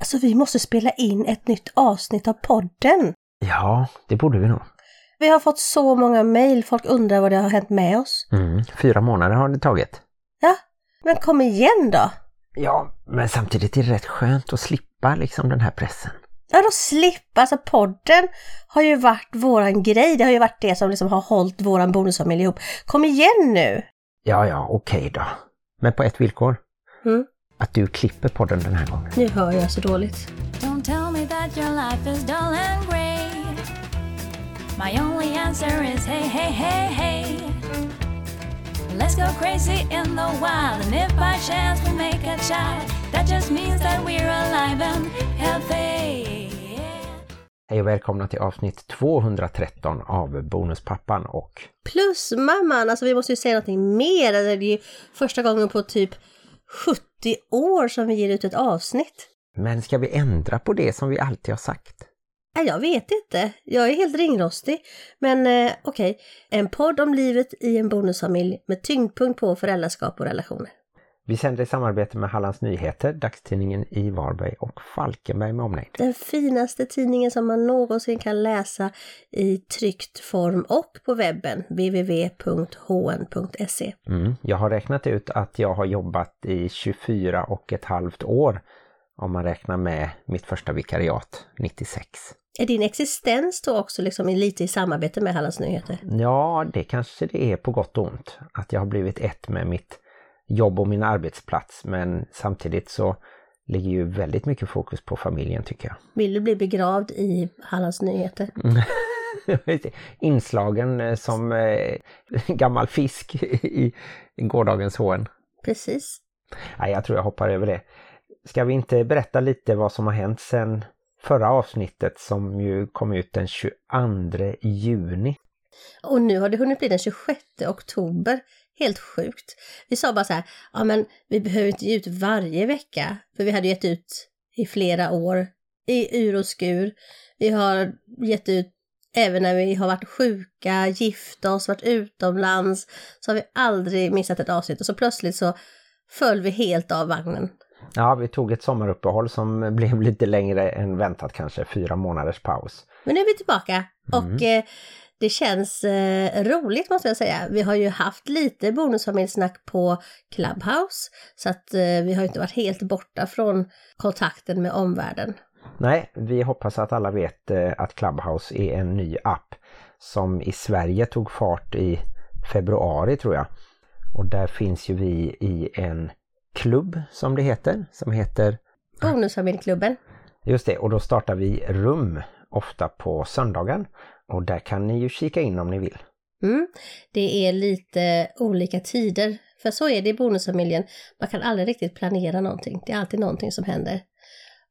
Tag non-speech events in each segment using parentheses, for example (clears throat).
Alltså vi måste spela in ett nytt avsnitt av podden. Ja, det borde vi nog. Vi har fått så många mejl, folk undrar vad det har hänt med oss. Mm, fyra månader har det tagit. Ja, men kom igen då! Ja, men samtidigt är det rätt skönt att slippa liksom den här pressen. Ja, då slippa. Alltså podden har ju varit våran grej. Det har ju varit det som liksom har hållit våran bonusfamilj ihop. Kom igen nu! Ja, ja, okej då. Men på ett villkor. Mm. Att du klipper podden den här gången. Nu hör jag så dåligt. Don't tell me that your life is dull and grey. My only answer is hey, hey, hey, hey. Let's go crazy in the wild, and if by chance we make a child, that just means that we're alive and healthy. Hej och välkomna till avsnitt 213 av Bonuspappan och Plus mamman, alltså vi måste ju säga någonting mer. Det är ju första gången på typ 70 år som vi ger ut ett avsnitt. Men ska vi ändra på det som vi alltid har sagt? Jag vet inte. Jag är helt ringrostig. Men eh, okej, en podd om livet i en bonusfamilj med tyngdpunkt på föräldraskap och relationer. Vi sänder i samarbete med Hallands Nyheter, dagstidningen i Varberg och Falkenberg med omnejd. Den finaste tidningen som man någonsin kan läsa i tryckt form och på webben www.hn.se. Mm, jag har räknat ut att jag har jobbat i 24 och ett halvt år om man räknar med mitt första vikariat 96. Är din existens då också liksom lite i samarbete med Hallands Nyheter? Ja, det kanske det är på gott och ont. Att jag har blivit ett med mitt jobb och min arbetsplats. Men samtidigt så ligger ju väldigt mycket fokus på familjen tycker jag. Vill du bli begravd i Hallands Nyheter? (laughs) Inslagen eh, som eh, (laughs) gammal fisk i gårdagens HN. Precis. Nej, jag tror jag hoppar över det. Ska vi inte berätta lite vad som har hänt sedan förra avsnittet som ju kom ut den 22 juni? Och nu har det hunnit bli den 26 oktober. Helt sjukt. Vi sa bara så här, ja men vi behöver inte ge ut varje vecka. För vi hade gett ut i flera år, i ur och skur. Vi har gett ut även när vi har varit sjuka, gifta oss, varit utomlands. Så har vi aldrig missat ett avsnitt. Och så plötsligt så föll vi helt av vagnen. Ja, vi tog ett sommaruppehåll som (laughs) blev lite längre än väntat kanske, fyra månaders paus. Men nu är vi tillbaka och eh, det känns eh, roligt måste jag säga. Vi har ju haft lite bonusfamiljsnack på Clubhouse så att eh, vi har inte varit helt borta från kontakten med omvärlden. Nej, vi hoppas att alla vet eh, att Clubhouse är en ny app som i Sverige tog fart i februari tror jag. Och där finns ju vi i en klubb som det heter, som heter Bonusfamiljklubben. Just det, och då startar vi rum ofta på söndagen. Och där kan ni ju kika in om ni vill. Mm. Det är lite olika tider, för så är det i bonusfamiljen. Man kan aldrig riktigt planera någonting. Det är alltid någonting som händer.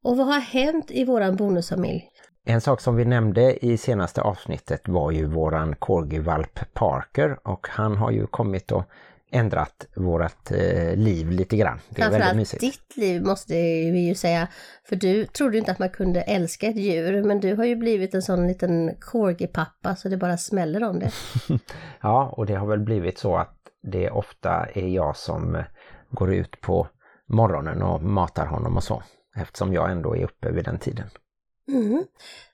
Och vad har hänt i våran bonusfamilj? En sak som vi nämnde i senaste avsnittet var ju våran corgivalp Parker och han har ju kommit och ändrat vårat eh, liv lite grann. Det är väldigt mysigt. ditt liv måste vi ju säga. För du trodde inte att man kunde älska ett djur, men du har ju blivit en sån liten corgi-pappa så det bara smäller om det. (laughs) Ja, och det har väl blivit så att det ofta är jag som går ut på morgonen och matar honom och så. Eftersom jag ändå är uppe vid den tiden. Mm.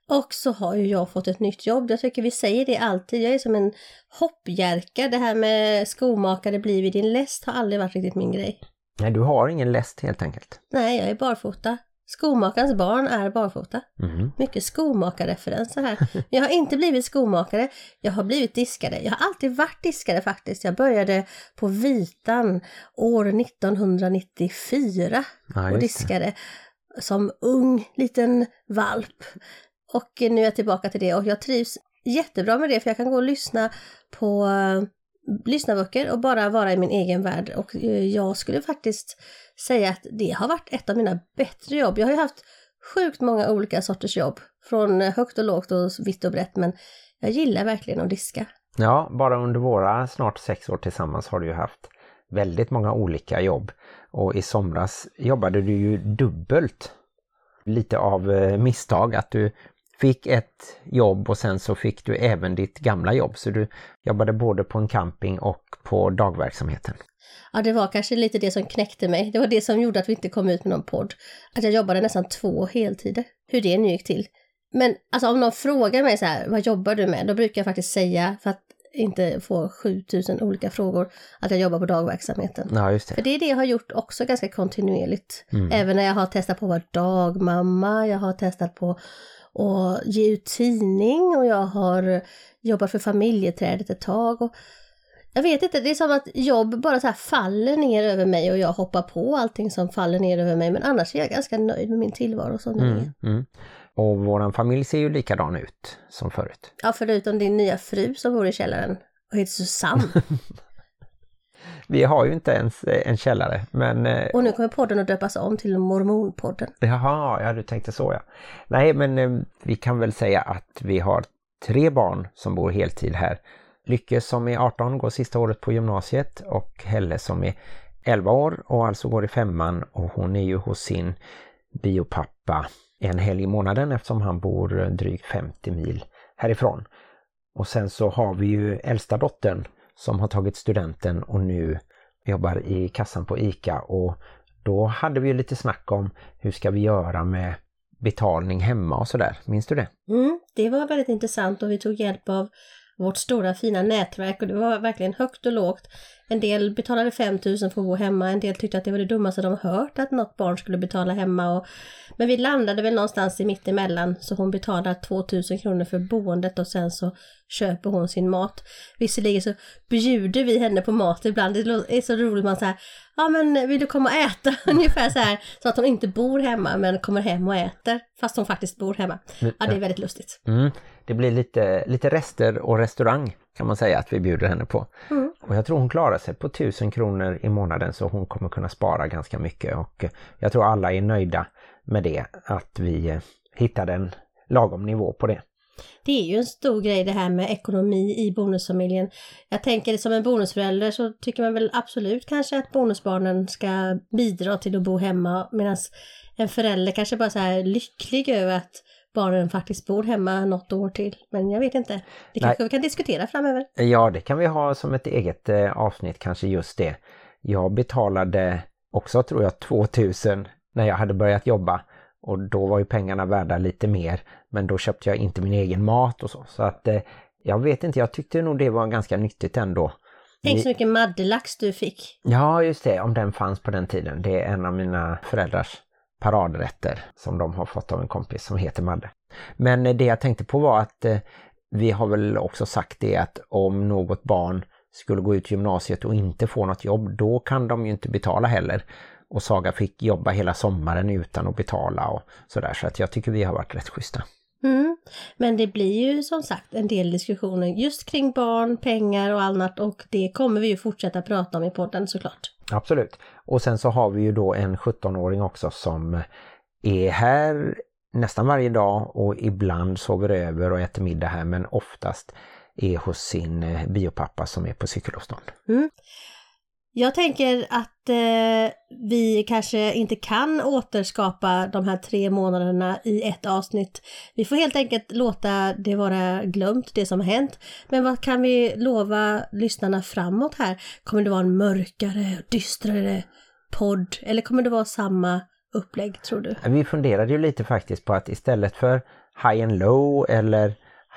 Och så har ju jag fått ett nytt jobb. Jag tycker vi säger det alltid. Jag är som en hoppjerka. Det här med skomakare blir vid din läst har aldrig varit riktigt min grej. Nej, du har ingen läst helt enkelt. Nej, jag är barfota. Skomakarens barn är barfota. Mhm. Mycket skomakarreferenser här. (laughs) Jag har inte blivit skomakare, jag har blivit diskare. Jag har alltid varit diskare faktiskt. Jag började på Vitan år 1994 Ja, och diskade som ung liten valp. Och nu är jag tillbaka till det och jag trivs jättebra med det för jag kan gå och lyssna på eh, uh, lyssnarböcker och bara vara i min egen värld. Och eh, jag skulle faktiskt säga att det har varit ett av mina bättre jobb. Jag har ju haft sjukt många olika sorters jobb. Från högt och lågt och vitt och brett men jag gillar verkligen att diska. Ja, bara under våra snart sex år tillsammans har du ju haft väldigt många olika jobb. Och i somras jobbade du ju dubbelt. Lite av eh, misstag att du fick ett jobb och sen så fick du även ditt gamla jobb. Så du jobbade både på en camping och på dagverksamheten. Ja, det var kanske lite det som knäckte mig. Det var det som gjorde att vi inte kom ut med någon podd. Att jag jobbade nästan två heltider. Hur det nu gick till. Men alltså om någon frågar mig så här, vad jobbar du med? Då brukar jag faktiskt säga, för att inte få 7000 olika frågor, att jag jobbar på dagverksamheten. Ja, just det. För det är det jag har gjort också ganska kontinuerligt. Även när jag har testat på att vara dagmamma, jag har testat på att ge ut tidning och jag har jobbat för familjeträdet ett tag. Och jag vet inte, det är som att jobb bara så faller ner över mig och jag hoppar på allting som faller ner över mig. Men annars är jag ganska nöjd med min tillvaro som den är. Mm, mm. Och våran familj ser ju likadan ut som förut. Ja, förutom din nya fru som bor i källaren och heter Susanne. (laughs) Vi har ju inte ens eh, en källare, men... eh, och nu kommer podden att döpas om till Mormonpodden. Jaha, ja du tänkte så ja. Nej, men eh, vi kan väl säga att vi har tre barn som bor heltid här. Lycke som är 18 går sista året på gymnasiet och Helle som är 11 år och alltså går i femman och hon är ju hos sin biopappa en helg i månaden eftersom han bor drygt 50 mil härifrån. Och sen så har vi ju äldsta dottern som har tagit studenten och nu jobbar i kassan på ICA och då hade vi ju lite snack om hur ska vi göra med betalning hemma och sådär. Minns du det? Mm, det var väldigt intressant och vi tog hjälp av vårt stora fina nätverk och det var verkligen högt och lågt. En del betalade 5000 för att bo hemma, en del tyckte att det var det dummaste de hört att något barn skulle betala hemma. Och, men vi landade väl någonstans i mittemellan så hon betalar 2000 kronor för boendet och sen så köper hon sin mat. Visserligen så bjuder vi henne på mat ibland, det är så roligt man säger ja men vill du komma och äta? (laughs) Ungefär så här, så att hon inte bor hemma men kommer hem och äter fast hon faktiskt bor hemma. Ja det är väldigt lustigt. Mm. Det blir lite, lite rester och restaurang kan man säga att vi bjuder henne på. Mm. Och jag tror hon klarar sig på 1000 kronor i månaden så hon kommer kunna spara ganska mycket och jag tror alla är nöjda med det, att vi eh, hittade en lagom nivå på det. Det är ju en stor grej det här med ekonomi i bonusfamiljen. Jag tänker som en bonusförälder så tycker man väl absolut kanske att bonusbarnen ska bidra till att bo hemma medan en förälder kanske bara så här lycklig över att barnen faktiskt bor hemma något år till. Men jag vet inte. Det kanske vi kan diskutera framöver. Ja, det kan vi ha som ett eget eh, avsnitt, kanske just det. Jag betalade också tror jag 2000 när jag hade börjat jobba och då var ju pengarna värda lite mer men då köpte jag inte min egen mat och så. Så att eh, jag vet inte, jag tyckte nog det var ganska nyttigt ändå. Tänk så mycket maddelax du fick. Ja, just det, om den fanns på den tiden. Det är en av mina föräldrars paradrätter som de har fått av en kompis som heter Madde. Men det jag tänkte på var att eh, vi har väl också sagt det att om något barn skulle gå ut gymnasiet och inte få något jobb, då kan de ju inte betala heller. Och Saga fick jobba hela sommaren utan att betala och sådär. Så att jag tycker vi har varit rätt schyssta. Mm. Men det blir ju som sagt en del diskussioner just kring barn, pengar och annat och det kommer vi ju fortsätta prata om i podden såklart. Absolut. Och sen så har vi ju då en 17-åring också som är här nästan varje dag och ibland sover över och äter middag här men oftast är hos sin biopappa som är på cykelavstånd. Mm. Jag tänker att eh, vi kanske inte kan återskapa de här tre månaderna i ett avsnitt. Vi får helt enkelt låta det vara glömt, det som har hänt. Men vad kan vi lova lyssnarna framåt här? Kommer det vara en mörkare, dystrare podd? Eller kommer det vara samma upplägg, tror du? Vi funderade ju lite faktiskt på att istället för high and low eller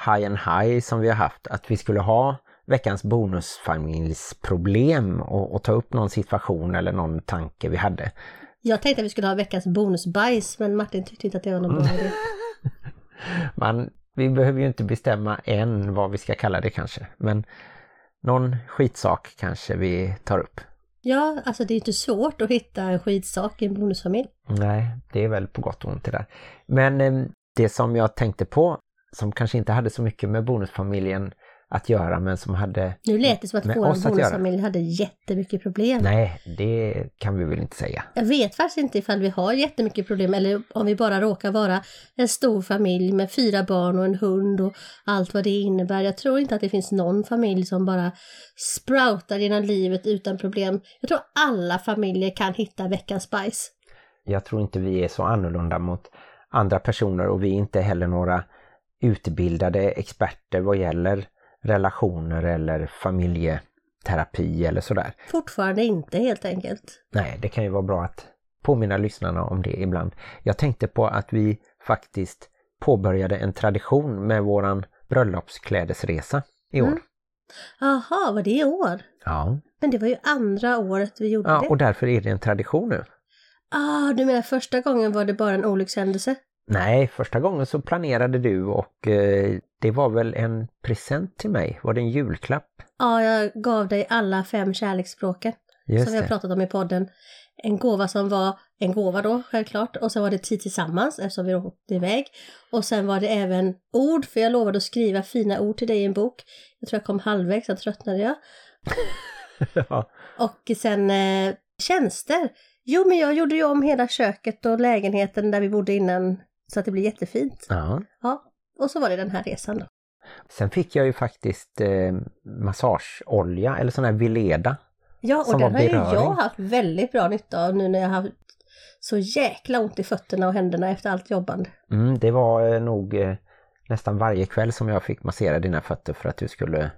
high and high som vi har haft, att vi skulle ha veckans bonusfamiljsproblem och, och ta upp någon situation eller någon tanke vi hade. Jag tänkte att vi skulle ha veckans bonusbajs, men Martin tyckte inte att det var någon bra idé. (laughs) Man, vi behöver ju inte bestämma än vad vi ska kalla det kanske, men någon skitsak kanske vi tar upp. Ja, alltså det är inte svårt att hitta en skitsak i en bonusfamilj. Nej, det är väl på gott och ont det där. Men eh, det som jag tänkte på, som kanske inte hade så mycket med bonusfamiljen att göra men som hade Nu lät det som att vår bonusfamilj hade jättemycket problem. Nej, det kan vi väl inte säga. Jag vet faktiskt inte ifall vi har jättemycket problem eller om vi bara råkar vara en stor familj med fyra barn och en hund och allt vad det innebär. Jag tror inte att det finns någon familj som bara sproutar genom livet utan problem. Jag tror alla familjer kan hitta veckans bajs. Jag tror inte vi är så annorlunda mot andra personer och vi är inte heller några utbildade experter vad gäller relationer eller familjeterapi eller sådär. Fortfarande inte helt enkelt. Nej, det kan ju vara bra att påminna lyssnarna om det ibland. Jag tänkte på att vi faktiskt påbörjade en tradition med våran bröllopsklädesresa i år. Mm. Jaha, var det i år? Ja. Men det var ju andra året vi gjorde ja, det. och därför är det en tradition nu. Ah, du menar första gången var det bara en olyckshändelse? Nej, första gången så planerade du och eh, det var väl en present till mig. Var det en julklapp? Ja, jag gav dig alla fem kärleksspråken Just som vi har pratat om i podden. En gåva som var en gåva då, självklart. Och sen var det tid tillsammans eftersom vi åkte iväg. Och sen var det även ord, för jag lovade att skriva fina ord till dig i en bok. Jag tror jag kom halvvägs, så tröttnade jag. (laughs) ja. Och sen eh, tjänster. Jo, men jag gjorde ju om hela köket och lägenheten där vi bodde innan så att det blev jättefint. ja. Ja, och så var det den här resan då. Sen fick jag ju faktiskt eh, massageolja eller sån här Vileda. Ja, och den har ju jag haft väldigt bra nytta av nu när jag har haft så jäkla ont i fötterna och händerna efter allt jobbande. Mm, det var eh, nog eh, nästan varje kväll som jag fick massera dina fötter för att du skulle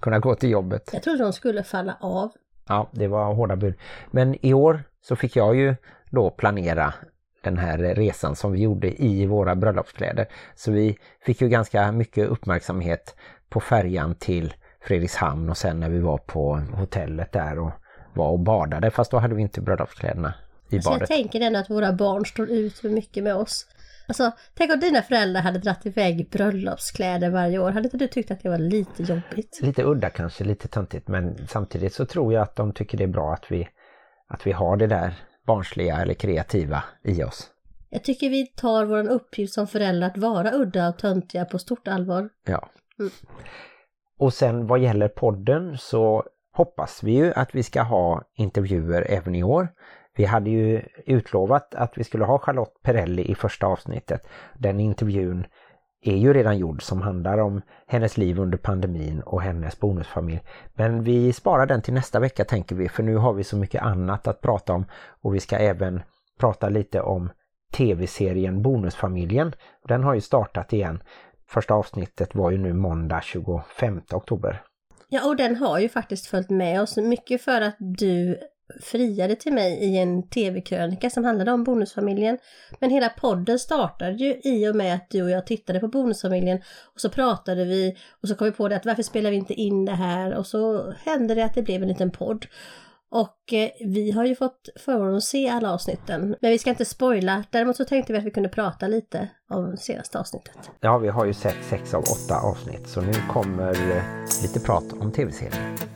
kunna gå till jobbet. Jag trodde de skulle falla av. Ja, det var hårda bud. Men i år så fick jag ju då planera den här resan som vi gjorde i våra bröllopskläder. Så vi fick ju ganska mycket uppmärksamhet på färjan till Fredrikshamn och sen när vi var på hotellet där och var och badade. Fast då hade vi inte bröllopskläderna i Så jag badet. tänker ändå att våra barn står ut för mycket med oss. Alltså, tänk om dina föräldrar hade dratt iväg bröllopskläder varje år. Hade inte du tyckt att det var lite jobbigt? Lite udda kanske, lite töntigt men samtidigt så tror jag att de tycker det är bra att vi, att vi har det där barnsliga eller kreativa i oss. Jag tycker vi tar vår uppgift som föräldrar att vara udda och töntiga på stort allvar. Ja. Mm. Och sen vad gäller podden så hoppas vi ju att vi ska ha intervjuer även i år. Vi hade ju utlovat att vi skulle ha Charlotte Perelli i första avsnittet. Den intervjun är ju redan gjord som handlar om hennes liv under pandemin och hennes bonusfamilj. Men vi sparar den till nästa vecka tänker vi för nu har vi så mycket annat att prata om och vi ska även prata lite om tv-serien Bonusfamiljen. Den har ju startat igen. Första avsnittet var ju nu måndag 25 oktober. Ja, och den har ju faktiskt följt med oss mycket för att du friade till mig i en tv-krönika som handlade om Bonusfamiljen. Men hela podden startade ju i och med att du och jag tittade på Bonusfamiljen och så pratade vi och så kom vi på det att varför spelar vi inte in det här och så hände det att det blev en liten podd. Och eh, vi har ju fått förmånen att se alla avsnitten. Men vi ska inte spoila. Däremot så tänkte vi att vi kunde prata lite om senaste avsnittet. Ja, vi har ju sett sex av åtta avsnitt så nu kommer eh, lite prat om tv-serien.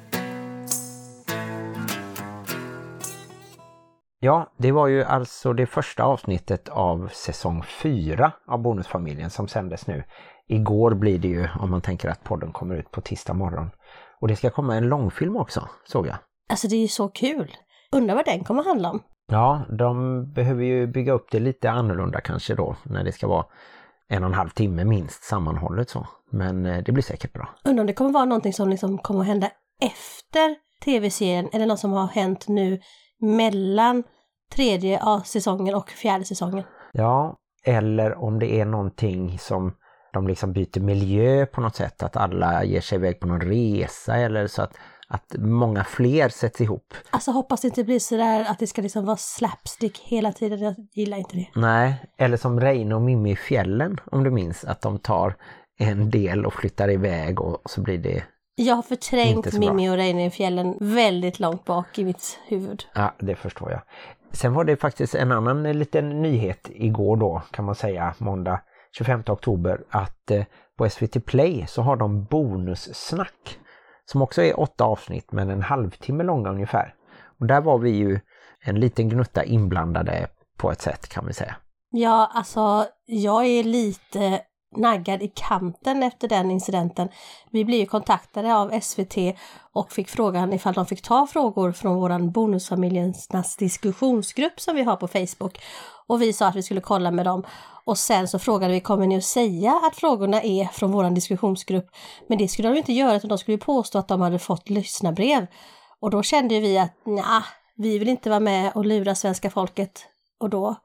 Ja, det var ju alltså det första avsnittet av säsong 4 av Bonusfamiljen som sändes nu. Igår blir det ju om man tänker att podden kommer ut på tisdag morgon. Och det ska komma en långfilm också, såg jag. Alltså det är ju så kul! Undrar vad den kommer handla om. Ja, de behöver ju bygga upp det lite annorlunda kanske då när det ska vara en och en halv timme minst sammanhållet så. Men eh, det blir säkert bra. Undrar om det kommer vara någonting som liksom kommer att hända efter tv-serien eller något som har hänt nu mellan tredje säsongen och fjärde säsongen. Ja, eller om det är någonting som de liksom byter miljö på något sätt, att alla ger sig iväg på någon resa eller så att, att många fler sätts ihop. Alltså hoppas det inte blir sådär att det ska liksom vara slapstick hela tiden. Jag gillar inte det. Nej, eller som Reine och Mimmi i fjällen om du minns, att de tar en del och flyttar iväg och så blir det Jag har förträngt. Mimmi och Reine i fjällen väldigt långt bak i mitt huvud. Ja, det förstår jag. Sen var det faktiskt en annan eh, liten nyhet igår då kan man säga, måndag 25 oktober, att eh, på SVT Play så har de bonussnack som också är åtta avsnitt men en halvtimme långa ungefär. Och där var vi ju en liten gnutta inblandade på ett sätt kan vi säga. Ja, alltså jag är lite naggad i kanten efter den incidenten. Vi blev ju kontaktade av SVT och fick frågan ifall de fick ta frågor från våran Bonusfamiljernas diskussionsgrupp som vi har på Facebook. Och vi sa att vi skulle kolla med dem. Och sen så frågade vi, kommer ni att säga att frågorna är från våran diskussionsgrupp? Men det skulle de inte göra utan de skulle påstå att de hade fått lyssnarbrev. Och då kände vi att nja, vi vill inte vara med och lura svenska folket. Och då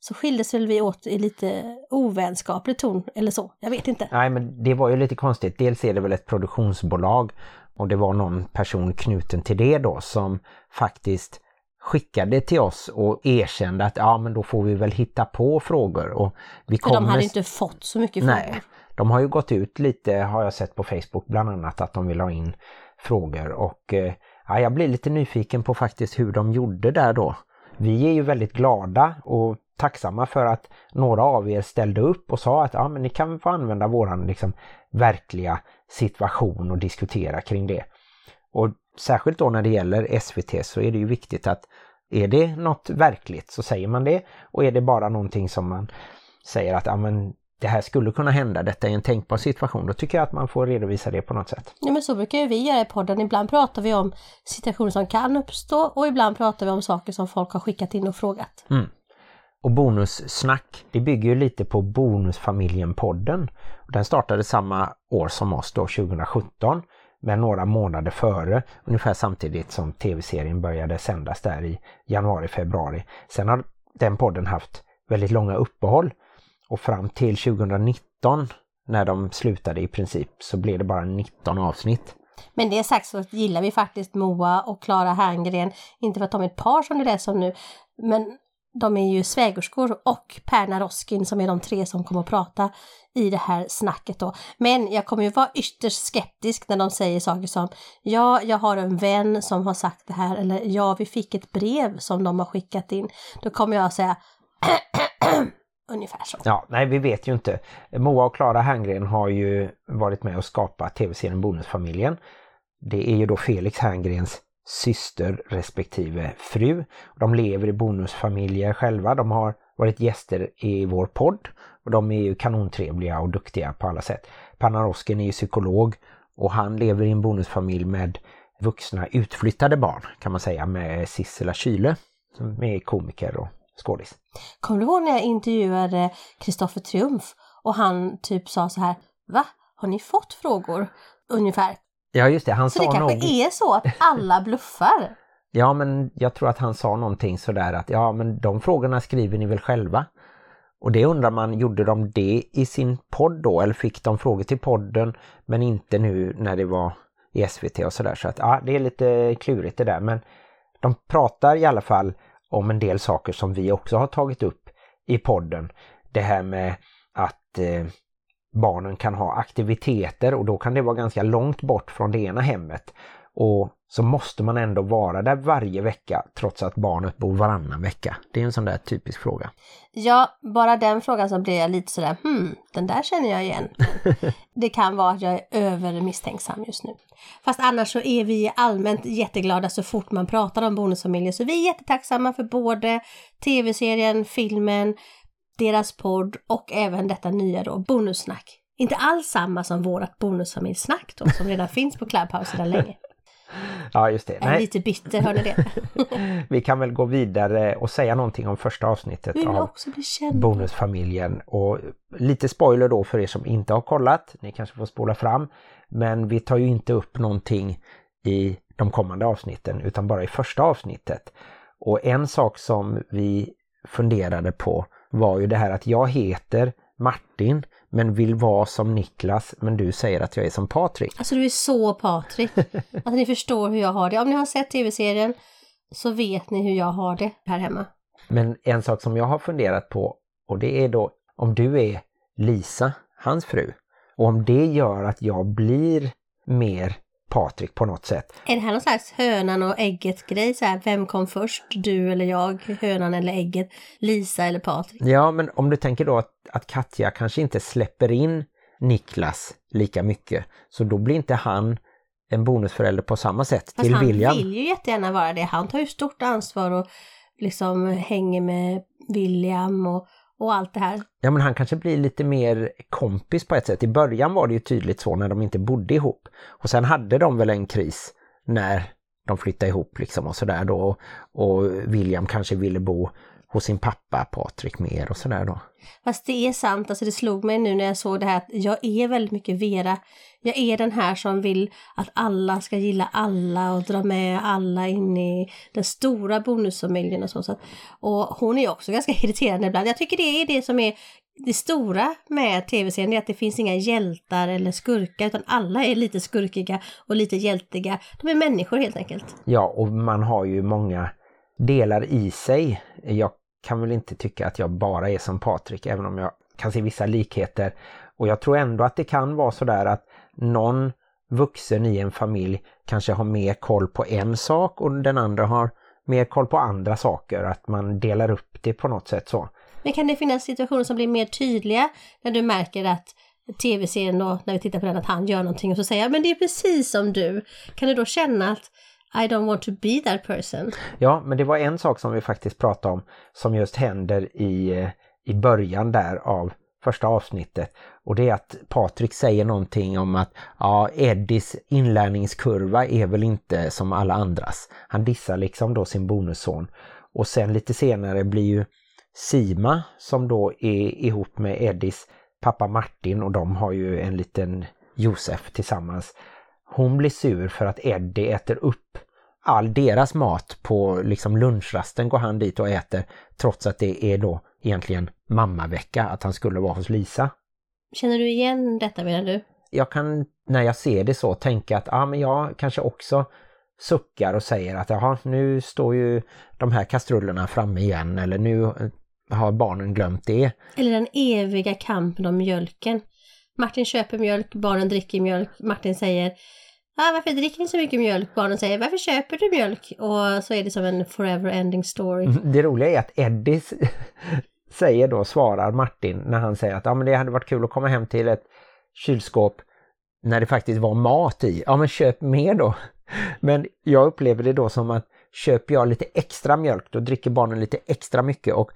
så skildes väl vi åt i lite ovänskaplig ton eller så. Jag vet inte. Nej men det var ju lite konstigt. Dels är det väl ett produktionsbolag och det var någon person knuten till det då som faktiskt skickade till oss och erkände att ja men då får vi väl hitta på frågor. Och vi För de hade inte fått så mycket frågor. Nej, de har ju gått ut lite har jag sett på Facebook bland annat att de vill ha in frågor och eh, ja, jag blir lite nyfiken på faktiskt hur de gjorde där då. Vi är ju väldigt glada och tacksamma för att några av er ställde upp och sa att ja, men ni kan få använda våran liksom, verkliga situation och diskutera kring det. Och särskilt då när det gäller SVT så är det ju viktigt att är det något verkligt så säger man det och är det bara någonting som man säger att ja, men det här skulle kunna hända, detta är en tänkbar situation, då tycker jag att man får redovisa det på något sätt. Ja men så brukar ju vi göra i podden, ibland pratar vi om situationer som kan uppstå och ibland pratar vi om saker som folk har skickat in och frågat. Mm. Och Bonussnack, det bygger ju lite på Bonusfamiljen-podden. Den startade samma år som oss då, 2017, men några månader före, ungefär samtidigt som tv-serien började sändas där i januari-februari. Sen har den podden haft väldigt långa uppehåll och fram till 2019 när de slutade i princip så blev det bara 19 avsnitt. Men det sagt så gillar vi faktiskt Moa och Klara Herngren, inte för att de är ett par som det är som nu, men de är ju svägerskor och Perna Roskin som är de tre som kommer att prata i det här snacket då. Men jag kommer ju vara ytterst skeptisk när de säger saker som ja, jag har en vän som har sagt det här eller ja, vi fick ett brev som de har skickat in. Då kommer jag att säga (clears throat) ungefär så. Ja, nej vi vet ju inte. Moa och Klara Herngren har ju varit med och skapat tv-serien Bonusfamiljen. Det är ju då Felix Herngrens syster respektive fru. De lever i bonusfamiljer själva. De har varit gäster i vår podd och de är ju kanontrevliga och duktiga på alla sätt. Panarosken är ju psykolog och han lever i en bonusfamilj med vuxna utflyttade barn kan man säga med Sissela Kyle som är komiker och skådis. Kommer du ihåg när jag intervjuade Kristoffer Triumf och han typ sa så här, va? Har ni fått frågor? Ungefär. Ja just det, han så sa det kanske nog... är så att alla (laughs) bluffar? Ja men jag tror att han sa någonting sådär att ja men de frågorna skriver ni väl själva? Och det undrar man, gjorde de det i sin podd då eller fick de frågor till podden men inte nu när det var i SVT och sådär. Så att ja, det är lite klurigt det där men de pratar i alla fall om en del saker som vi också har tagit upp i podden. Det här med att eh, barnen kan ha aktiviteter och då kan det vara ganska långt bort från det ena hemmet. Och så måste man ändå vara där varje vecka trots att barnet bor varannan vecka. Det är en sån där typisk fråga. Ja, bara den frågan så blir jag lite sådär, hmm, den där känner jag igen. (laughs) Det kan vara att jag är övermisstänksam just nu. Fast annars så är vi allmänt jätteglada så fort man pratar om bonusfamiljer. Så vi är jättetacksamma för både tv-serien, filmen, deras podd och även detta nya då, bonussnack. Inte alls samma som vårat bonusfamiljsnack då, som redan (laughs) finns på Clubhouse sedan länge. Ja just det. Jag är Nej, lite bitter, hör ni det? (laughs) vi kan väl gå vidare och säga någonting om första avsnittet av? Bonusfamiljen. Och lite spoiler då för er som inte har kollat. Ni kanske får spola fram. Men vi tar ju inte upp någonting i de kommande avsnitten utan bara i första avsnittet. Och en sak som vi funderade på var ju det här att jag heter Martin men vill vara som Niklas men du säger att jag är som Patrik. Alltså du är så Patrik. (laughs) Att ni förstår hur jag har det. Om ni har sett tv-serien så vet ni hur jag har det här hemma. Men en sak som jag har funderat på och det är då om du är Lisa, hans fru, och om det gör att jag blir mer Patrik på något sätt. Är det här någon slags hönan och ägget grej? Så här, vem kom först? Du eller jag? Hönan eller ägget? Lisa eller Patrik? Ja, men om du tänker då att, att Katja kanske inte släpper in Niklas lika mycket, så då blir inte han en bonusförälder på samma sätt Fast till han William. vill ju jättegärna vara det. Han tar ju stort ansvar och liksom hänger med William och, och allt det här. Ja men han kanske blir lite mer kompis på ett sätt. I början var det ju tydligt så när de inte bodde ihop. Och sen hade de väl en kris när de flyttade ihop liksom och sådär då. Och William kanske ville bo hos sin pappa Patrik mer och sådär då. Fast det är sant, alltså det slog mig nu när jag såg det här att jag är väldigt mycket Vera. Jag är den här som vill att alla ska gilla alla och dra med alla in i den stora bonusfamiljen och så. och hon är också ganska irriterande ibland. Jag tycker det är det som är det stora med tv-serien, är att det finns inga hjältar eller skurkar utan alla är lite skurkiga och lite hjältiga. De är människor helt enkelt. Ja, och man har ju många delar i sig. Jag kan väl inte tycka att jag bara är som Patrik, även om jag kan se vissa likheter. Och jag tror ändå att det kan vara sådär att någon vuxen i en familj kanske har mer koll på en sak och den andra har mer koll på andra saker. Att man delar upp det på något sätt så. Men kan det finnas situationer som blir mer tydliga när du märker att tv-serien och när vi tittar på den, att han gör någonting och så säger jag, men det är precis som du. Kan du då känna att i don't want to be that person? Ja, men det var en sak som vi faktiskt pratade om som just händer i, i början där av första avsnittet. Och det är att Patrik säger någonting om att ja, Eddies inlärningskurva är väl inte som alla andras. Han dissar liksom då sin bonusson. Och sen lite senare blir ju Sima som då är ihop med Eddies pappa Martin och de har ju en liten Josef tillsammans. Hon blir sur för att Eddie äter upp all deras mat på liksom lunchrasten går han dit och äter trots att det är då egentligen mammavecka att han skulle vara hos Lisa. Känner du igen detta menar du? Jag kan när jag ser det så tänka att ah, men jag kanske också suckar och säger att jaha, nu står ju de här kastrullerna framme igen eller nu har barnen glömt det. Eller den eviga kampen om mjölken. Martin köper mjölk, barnen dricker mjölk. Martin säger ah, varför dricker ni så mycket mjölk? Barnen säger varför köper du mjölk? Och så är det som en forever ending story. Mm, det roliga är att Eddie (laughs) säger då, svarar Martin när han säger att ah, men det hade varit kul att komma hem till ett kylskåp när det faktiskt var mat i. Ja men köp mer då. (laughs) Men jag upplever det då som att köper jag lite extra mjölk då dricker barnen lite extra mycket och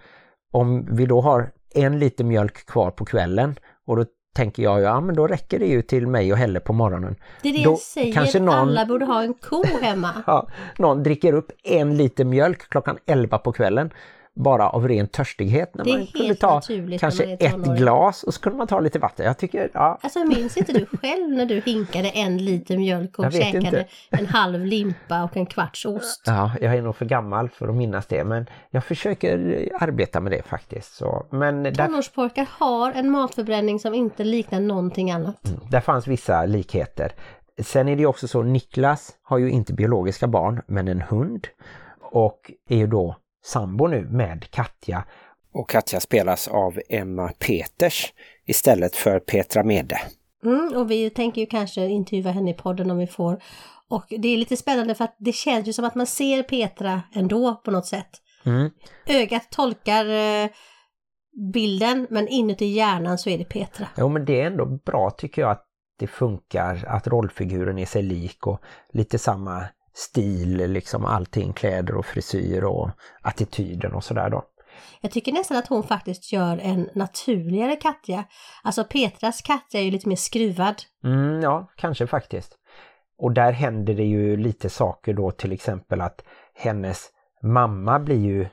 om vi då har en liter mjölk kvar på kvällen och då tänker jag, ja men då räcker det ju till mig och Helle på morgonen. Det är det då jag säger, kanske någon, alla borde ha en ko hemma. (laughs) ja, någon dricker upp en liter mjölk klockan 11 på kvällen bara av ren törstighet. När man kunde ta kanske ett glas och så kunde man ta lite vatten. Jag tycker, ja. Alltså minns inte du själv när du hinkade en liter mjölk och käkade inte. en halv limpa och en kvarts ost? Ja, jag är nog för gammal för att minnas det men jag försöker arbeta med det faktiskt. Så, men där... Tonårspojkar har en matförbränning som inte liknar någonting annat. Mm, där fanns vissa likheter. Sen är det också så, Niklas har ju inte biologiska barn men en hund och är ju då sambo nu med Katja. Och Katja spelas av Emma Peters istället för Petra Mede. Mm, och vi tänker ju kanske intervjua henne i podden om vi får. Och det är lite spännande för att det känns ju som att man ser Petra ändå på något sätt. Mm. Ögat tolkar eh, bilden men inuti hjärnan så är det Petra. Jo men det är ändå bra tycker jag att det funkar, att rollfiguren är sig lik och lite samma stil, liksom allting, kläder och frisyr och attityden och sådär då. Jag tycker nästan att hon faktiskt gör en naturligare Katja. Alltså Petras Katja är ju lite mer skruvad. Mm, ja, kanske faktiskt. Och där händer det ju lite saker då till exempel att hennes mamma blir ju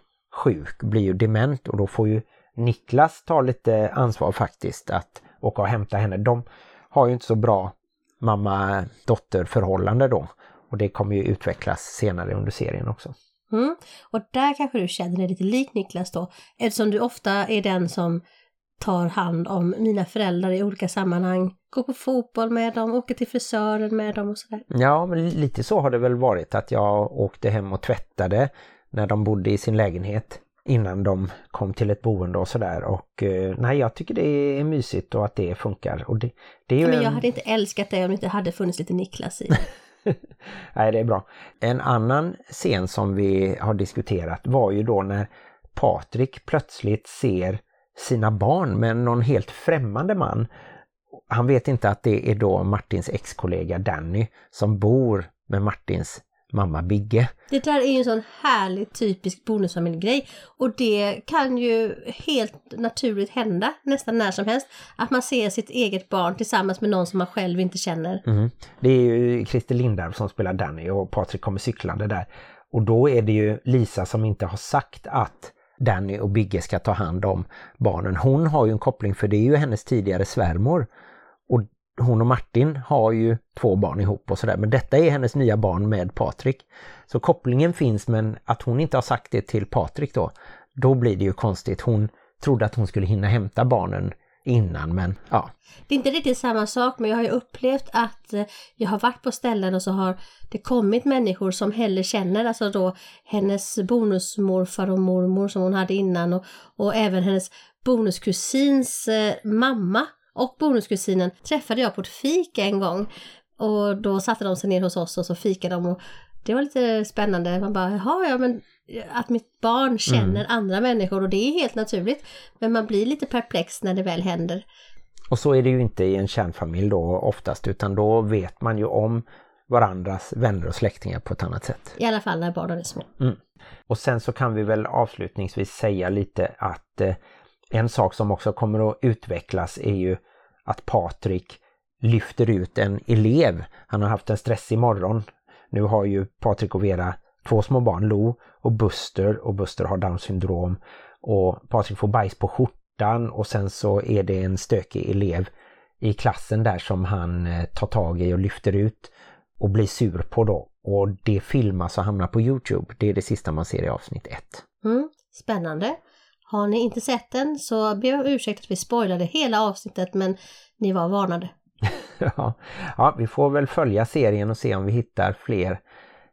sjuk, blir ju dement och då får ju Niklas ta lite ansvar faktiskt att åka och hämta henne. De har ju inte så bra mamma-dotter förhållande då. Och det kommer ju utvecklas senare under serien också. Mm. Och där kanske du känner dig lite lik Niklas då, eftersom du ofta är den som tar hand om mina föräldrar i olika sammanhang. Går på fotboll med dem, åker till frisören med dem och sådär. Ja, men lite så har det väl varit att jag åkte hem och tvättade när de bodde i sin lägenhet innan de kom till ett boende och sådär. Och eh, nej, jag tycker det är mysigt och att det funkar. Och det, det är ju men jag hade inte älskat det om det inte hade funnits lite Niklas i. (laughs) (laughs) Nej, det är bra. En annan scen som vi har diskuterat var ju då när Patrik plötsligt ser sina barn med någon helt främmande man. Han vet inte att det är då Martins ex-kollega Danny som bor med Martins mamma Bigge. Det där är ju en sån härlig typisk bonusfamiljgrej och det kan ju helt naturligt hända nästan när som helst. Att man ser sitt eget barn tillsammans med någon som man själv inte känner. Mm. Det är ju Christer Lindarw som spelar Danny och Patrik kommer cyklande där. Och då är det ju Lisa som inte har sagt att Danny och Bigge ska ta hand om barnen. Hon har ju en koppling för det är ju hennes tidigare svärmor. Hon och Martin har ju två barn ihop och sådär. Men detta är hennes nya barn med Patrik. Så kopplingen finns men att hon inte har sagt det till Patrik då. Då blir det ju konstigt. Hon trodde att hon skulle hinna hämta barnen innan men ja. Det är inte riktigt samma sak men jag har ju upplevt att eh, jag har varit på ställen och så har det kommit människor som heller känner, alltså då hennes bonusmorfar och mormor som hon hade innan och, och även hennes bonuskusins eh, mamma och bonuskusinen träffade jag på ett fik en gång. Och då satte de sig ner hos oss och så fikade de och det var lite spännande. Man bara, jaha ja men att mitt barn känner mm. andra människor och det är helt naturligt. Men man blir lite perplex när det väl händer. Och så är det ju inte i en kärnfamilj då oftast utan då vet man ju om varandras vänner och släktingar på ett annat sätt. I alla fall när barnen är små. Mm. Och sen så kan vi väl avslutningsvis säga lite att eh, en sak som också kommer att utvecklas är ju att Patrik lyfter ut en elev. Han har haft en stressig morgon. Nu har ju Patrik och Vera två små barn, Lo och Buster och Buster har Downs syndrom och Patrik får bajs på skjortan och sen så är det en stökig elev i klassen där som han eh, tar tag i och lyfter ut och blir sur på då. Och det filmas och hamnar på Youtube. Det är det sista man ser i avsnitt 1. Mm, spännande. Har ni inte sett den så ber jag om ursäkt att vi spoilade hela avsnittet men ni var varnade. (laughs) ja. ja, vi får väl följa serien och se om vi hittar fler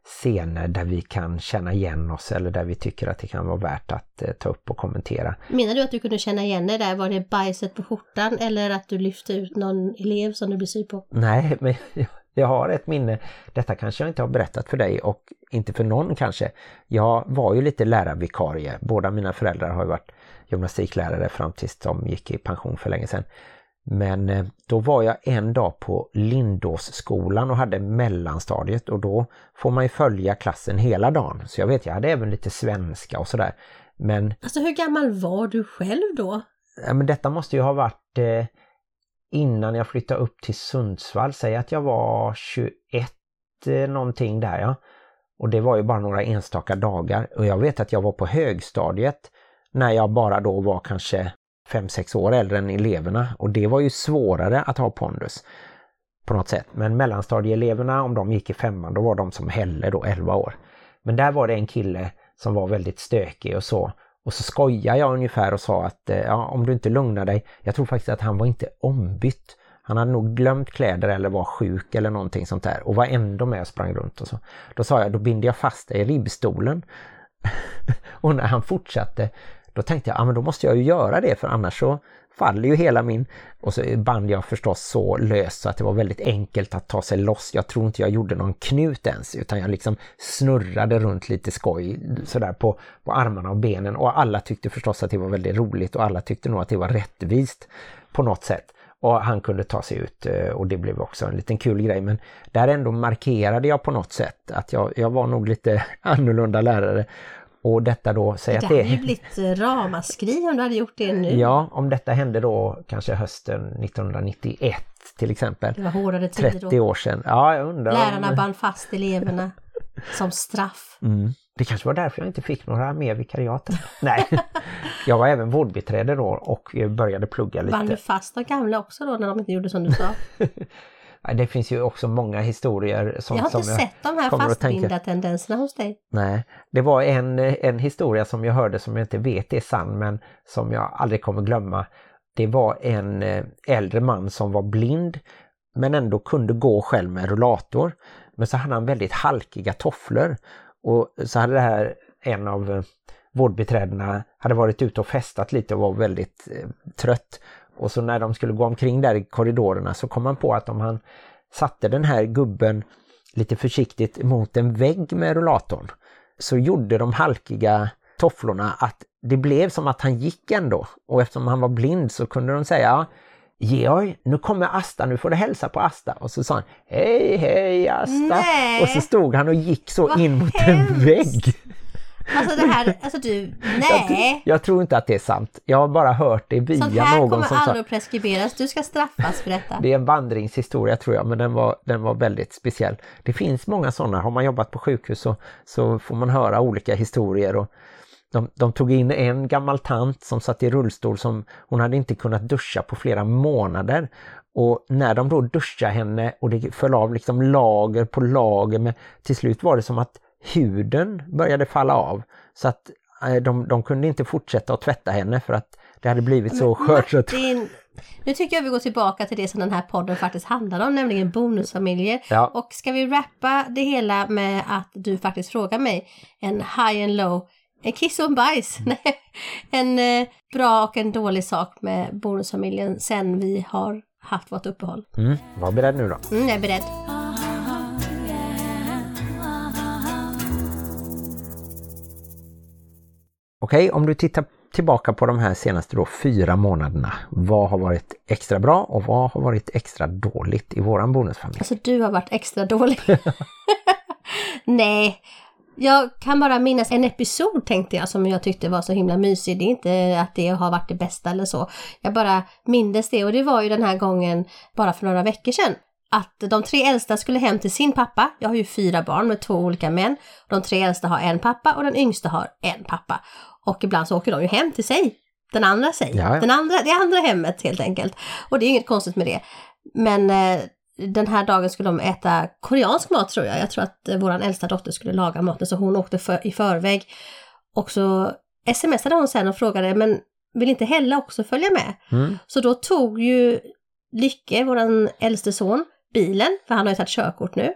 scener där vi kan känna igen oss eller där vi tycker att det kan vara värt att eh, ta upp och kommentera. Menar du att du kunde känna igen dig där? Var det bajset på skjortan eller att du lyfte ut någon elev som du blir sur på? Nej, (laughs) men jag har ett minne. Detta kanske jag inte har berättat för dig och inte för någon kanske. Jag var ju lite lärarvikarie. Båda mina föräldrar har ju varit gymnastiklärare fram tills de gick i pension för länge sedan. Men eh, då var jag en dag på Lindåsskolan och hade mellanstadiet och då får man ju följa klassen hela dagen. Så jag vet, jag hade även lite svenska och sådär. Men... Alltså hur gammal var du själv då? Ja, men detta måste ju ha varit eh, innan jag flyttade upp till Sundsvall. Säg att jag var 21 eh, någonting där ja. Och det var ju bara några enstaka dagar. Och jag vet att jag var på högstadiet när jag bara då var kanske 5-6 år äldre än eleverna och det var ju svårare att ha pondus på något sätt. Men mellanstadieeleverna, om de gick i femman, då var de som Helle då 11 år. Men där var det en kille som var väldigt stökig och så. Och så skojade jag ungefär och sa att eh, ja, om du inte lugnar dig, jag tror faktiskt att han var inte ombytt. Han hade nog glömt kläder eller var sjuk eller någonting sånt där och var ändå med och sprang runt och så. Då sa jag, då binder jag fast dig i ribbstolen. (laughs) och när han fortsatte då tänkte jag, ja men då måste jag ju göra det för annars så faller ju hela min... Och så band jag förstås så löst så att det var väldigt enkelt att ta sig loss. Jag tror inte jag gjorde någon knut ens utan jag liksom snurrade runt lite skoj sådär på, på armarna och benen och alla tyckte förstås att det var väldigt roligt och alla tyckte nog att det var rättvist på något sätt. Och han kunde ta sig ut eh, och det blev också en liten kul grej men där ändå markerade jag på något sätt att jag, jag var nog lite (laughs) annorlunda lärare och detta då, säg det att det... hade ju blivit ramaskri om du hade gjort det nu. Ja, om detta hände då kanske hösten 1991 till exempel. Det var hårdare tider 30 då. år sedan. Ja, jag undrar. Lärarna om... band fast eleverna som straff. Mm. Det kanske var därför jag inte fick några mer vikariat. Nej, jag var även vårdbiträde då och började plugga lite. Band du fast de gamla också då när de inte gjorde som du sa? (laughs) Det finns ju också många historier som Jag har inte som sett de här fastbinda tendenserna hos dig. Nej, det var en, en historia som jag hörde som jag inte vet är sann men som jag aldrig kommer glömma. Det var en eh, äldre man som var blind men ändå kunde gå själv med rullator. Men så hade han väldigt halkiga tofflor och så hade det här en av eh, vårdbiträdena hade varit ute och festat lite och var väldigt eh, trött och så när de skulle gå omkring där i korridorerna så kom man på att om han satte den här gubben lite försiktigt mot en vägg med rullatorn så gjorde de halkiga tofflorna att det blev som att han gick ändå. Och eftersom han var blind så kunde de säga Georg, nu kommer Asta, nu får du hälsa på Asta. Och så sa han Hej, hej Asta! Nej. Och så stod han och gick så Vad in mot en hemskt. vägg. Alltså det här, alltså du, Jag, nej! jag tror inte att det är sant. Jag har bara hört det via Sånt här någon kommer som sa aldrig att preskriberas, du ska straffas för detta. Det är en vandringshistoria tror jag, men den var, den var väldigt speciell. Det finns många sådana. Har man jobbat på sjukhus så, så får man höra olika historier och De, de tog in en gammal tant som satt i rullstol som hon hade inte kunnat duscha på flera månader. Och när de då duschade henne och det föll av liksom lager på lager, med, till slut var det som att huden började falla av. Så att eh, de, de kunde inte fortsätta att tvätta henne för att det hade blivit så skört. Martin, nu tycker jag vi går tillbaka till det som den här podden faktiskt handlar om, nämligen bonusfamiljer. Ja. Och ska vi rappa det hela med att du faktiskt frågar mig en high and low, en kiss och en bajs, nej, (laughs) en eh, bra och en dålig sak med bonusfamiljen sen vi har haft vårt uppehåll. Mm, var beredd nu då. Mm, jag är beredd. Okej, om du tittar tillbaka på de här senaste då fyra månaderna. Vad har varit extra bra och vad har varit extra dåligt i våran bonusfamilj? Alltså du har varit extra dålig. (laughs) Nej, jag kan bara minnas en episod tänkte jag som jag tyckte var så himla mysig. Det är inte att det har varit det bästa eller så. Jag bara mindes det och det var ju den här gången bara för några veckor sedan. Att de tre äldsta skulle hem till sin pappa. Jag har ju fyra barn med två olika män. De tre äldsta har en pappa och den yngsta har en pappa. Och ibland så åker de ju hem till sig. Den andra sig. Ja, ja. Den andra, det andra hemmet helt enkelt. Och det är inget konstigt med det. Men eh, den här dagen skulle de äta koreansk mat tror jag. Jag tror att eh, våran äldsta dotter skulle laga maten så hon åkte för, i förväg. Och så smsade hon sen och frågade men vill inte Hella också följa med? Mm. Så då tog ju Lycke, våran äldste son, bilen, för han har ju tagit körkort nu,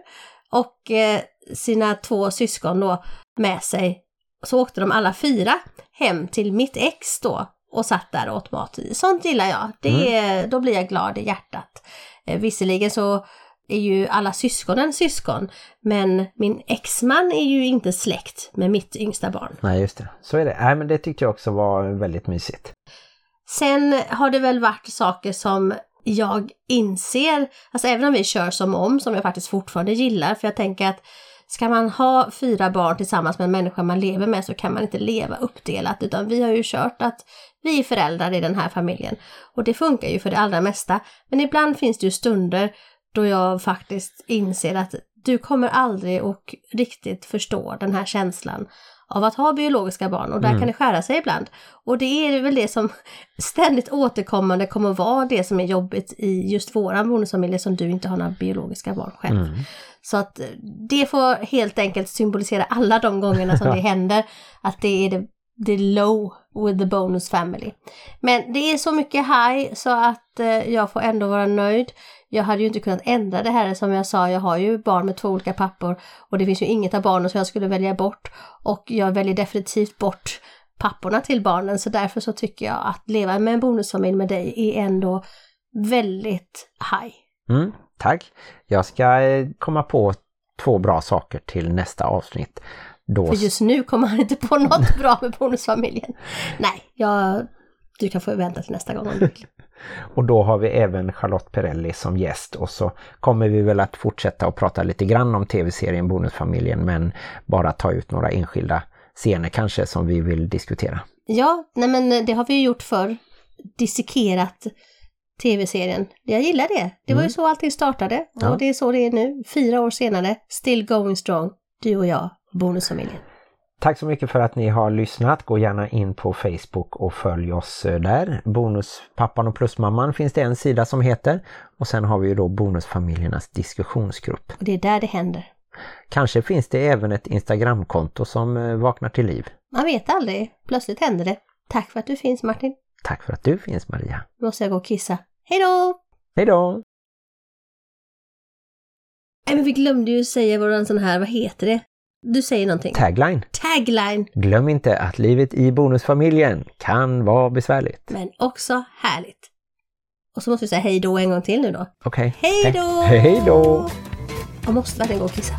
och eh, sina två syskon då med sig. Så åkte de alla fyra hem till mitt ex då och satt där och åt mat. Sånt gillar jag. Det, Då blir jag glad i hjärtat. Eh, visserligen så är ju alla syskonen syskon, men min exman är ju inte släkt med mitt yngsta barn. Nej, just det. Så är det. Nej, men det tyckte jag också var väldigt mysigt. Sen har det väl varit saker som jag inser, alltså även om vi kör som om, som jag faktiskt fortfarande gillar, för jag tänker att ska man ha fyra barn tillsammans med en människa man lever med så kan man inte leva uppdelat, utan vi har ju kört att vi är föräldrar i den här familjen. Och det funkar ju för det allra mesta. Men ibland finns det ju stunder då jag faktiskt inser att du kommer aldrig och riktigt förstå den här känslan av att ha biologiska barn och där kan det skära sig ibland. Och det är väl det som (laughs) ständigt återkommande kommer vara det som är jobbigt i just våran bonusfamilj som du inte har några biologiska barn själv. Mm. Så att eh, det får helt enkelt symbolisera alla de gångerna som (laughs) det händer att det är det, det low with the bonus family. Men det är så mycket high så att eh, jag får ändå vara nöjd. Jag hade ju inte kunnat ändra det här som jag sa, jag har ju barn med två olika pappor och det finns ju inget av barnen som jag skulle välja bort och jag väljer definitivt bort papporna till barnen så därför så tycker jag att leva med en bonusfamilj med dig är ändå väldigt high. Mm, tack. Jag ska eh, komma på två bra saker till nästa avsnitt. Då... För just nu kommer han inte på något bra med bonusfamiljen. (laughs) Nej, jag, du kan få vänta till nästa gång om du vill. (laughs) Och då har vi även Charlotte Perrelli som gäst och så kommer vi väl att fortsätta att prata lite grann om tv-serien Bonusfamiljen men bara ta ut några enskilda scener kanske som vi vill diskutera. Ja, nej men det har vi ju gjort förr. Dissekerat tv-serien. Jag gillar det. Det var ju så allting startade och Ja. det är så det är nu. Fyra år senare, still going strong. Du och jag, bonusfamiljen. Tack så mycket för att ni har lyssnat. Gå gärna in på Facebook och följ oss eh, där. Bonuspappan och Plusmamman finns det en sida som heter. Och sen har vi ju då Bonusfamiljernas diskussionsgrupp. Och det är där det händer. Kanske finns det även ett Instagramkonto som eh, vaknar till liv. Man vet aldrig. Plötsligt händer det. Tack för att du finns Martin. Tack för att du finns Maria. Nu måste jag gå och kissa. Hej då! Hej då! Nej men vi glömde ju säga våran sån här, vad heter det? Du säger någonting. Tagline! Tagline! Glöm inte att livet i bonusfamiljen kan vara besvärligt. Men också härligt. Och så måste vi säga hej då en gång till nu då. Okej. Hej då! Hej då! Jag måste verkligen gå och kissa.